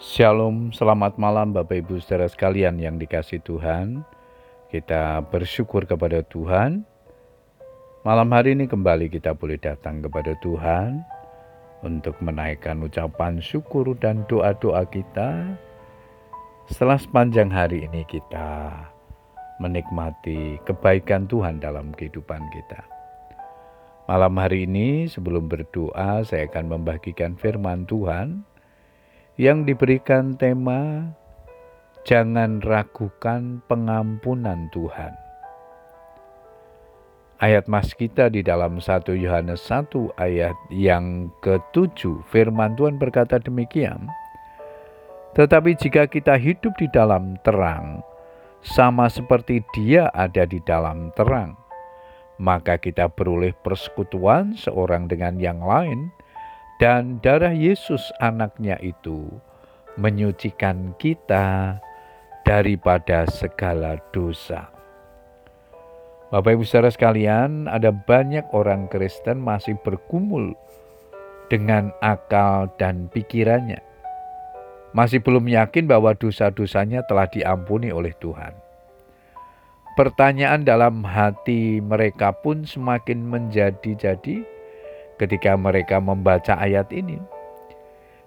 Shalom, selamat malam Bapak Ibu saudara sekalian yang dikasih Tuhan. Kita bersyukur kepada Tuhan. Malam hari ini kembali kita boleh datang kepada Tuhan untuk menaikkan ucapan syukur dan doa-doa kita. Setelah sepanjang hari ini kita menikmati kebaikan Tuhan dalam kehidupan kita. Malam hari ini sebelum berdoa saya akan membagikan firman Tuhan yang diberikan tema Jangan ragukan pengampunan Tuhan. Ayat mas kita di dalam 1 Yohanes 1 ayat yang ke-7 firman Tuhan berkata demikian. Tetapi jika kita hidup di dalam terang, sama seperti dia ada di dalam terang, maka kita beroleh persekutuan seorang dengan yang lain, dan darah Yesus anaknya itu menyucikan kita daripada segala dosa. Bapak Ibu Saudara sekalian, ada banyak orang Kristen masih bergumul dengan akal dan pikirannya. Masih belum yakin bahwa dosa-dosanya telah diampuni oleh Tuhan. Pertanyaan dalam hati mereka pun semakin menjadi-jadi ketika mereka membaca ayat ini.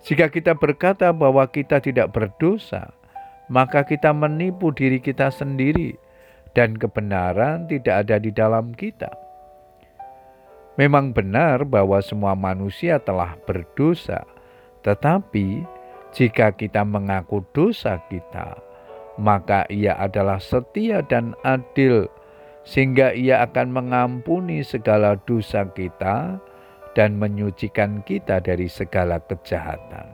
Jika kita berkata bahwa kita tidak berdosa, maka kita menipu diri kita sendiri dan kebenaran tidak ada di dalam kita. Memang benar bahwa semua manusia telah berdosa, tetapi jika kita mengaku dosa kita, maka Ia adalah setia dan adil, sehingga Ia akan mengampuni segala dosa kita dan menyucikan kita dari segala kejahatan.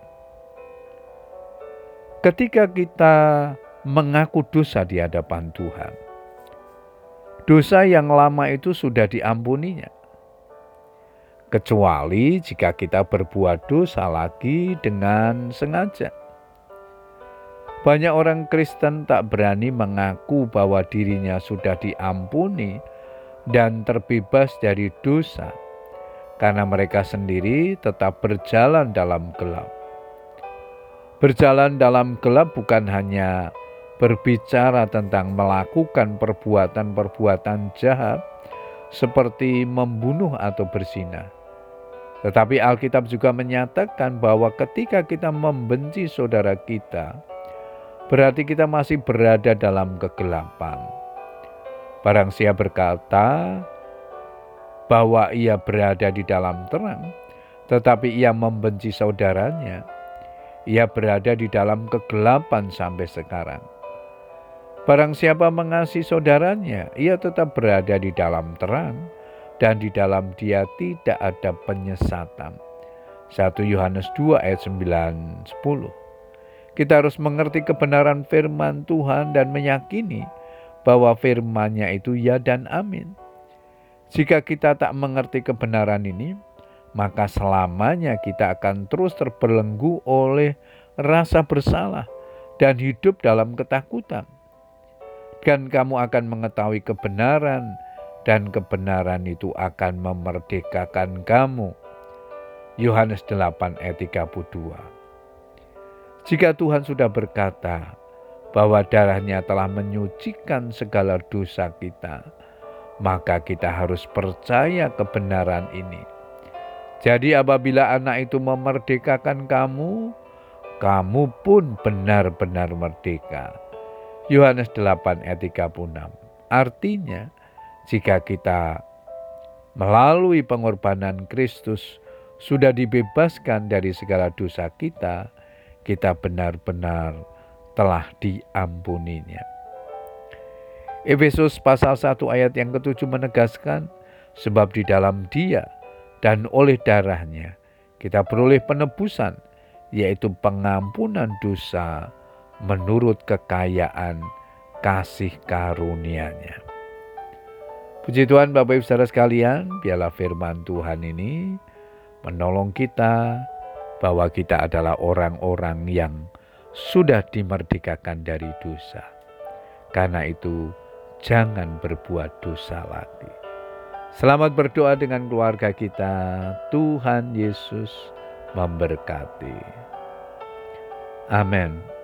Ketika kita mengaku dosa di hadapan Tuhan, dosa yang lama itu sudah diampuninya. Kecuali jika kita berbuat dosa lagi dengan sengaja. Banyak orang Kristen tak berani mengaku bahwa dirinya sudah diampuni dan terbebas dari dosa karena mereka sendiri tetap berjalan dalam gelap. Berjalan dalam gelap bukan hanya berbicara tentang melakukan perbuatan-perbuatan jahat seperti membunuh atau berzina. Tetapi Alkitab juga menyatakan bahwa ketika kita membenci saudara kita, berarti kita masih berada dalam kegelapan. Barang siapa berkata, bahwa ia berada di dalam terang, tetapi ia membenci saudaranya. Ia berada di dalam kegelapan sampai sekarang. Barang siapa mengasihi saudaranya, ia tetap berada di dalam terang, dan di dalam dia tidak ada penyesatan. 1 Yohanes 2 ayat 9 10. Kita harus mengerti kebenaran firman Tuhan dan meyakini bahwa firman-Nya itu ya dan amin. Jika kita tak mengerti kebenaran ini, maka selamanya kita akan terus terbelenggu oleh rasa bersalah dan hidup dalam ketakutan. Dan kamu akan mengetahui kebenaran, dan kebenaran itu akan memerdekakan kamu. Yohanes 8 ayat 32 Jika Tuhan sudah berkata bahwa darahnya telah menyucikan segala dosa kita, maka kita harus percaya kebenaran ini. Jadi apabila anak itu memerdekakan kamu, kamu pun benar-benar merdeka. Yohanes 8 ayat 36. Artinya, jika kita melalui pengorbanan Kristus sudah dibebaskan dari segala dosa kita, kita benar-benar telah diampuninya. Efesus pasal 1 ayat yang ketujuh menegaskan, sebab di dalam dia dan oleh darahnya kita beroleh penebusan, yaitu pengampunan dosa menurut kekayaan kasih karunia-Nya. Puji Tuhan Bapak Ibu Saudara sekalian, biarlah firman Tuhan ini menolong kita bahwa kita adalah orang-orang yang sudah dimerdekakan dari dosa. Karena itu jangan berbuat dosa lagi. Selamat berdoa dengan keluarga kita. Tuhan Yesus memberkati. Amin.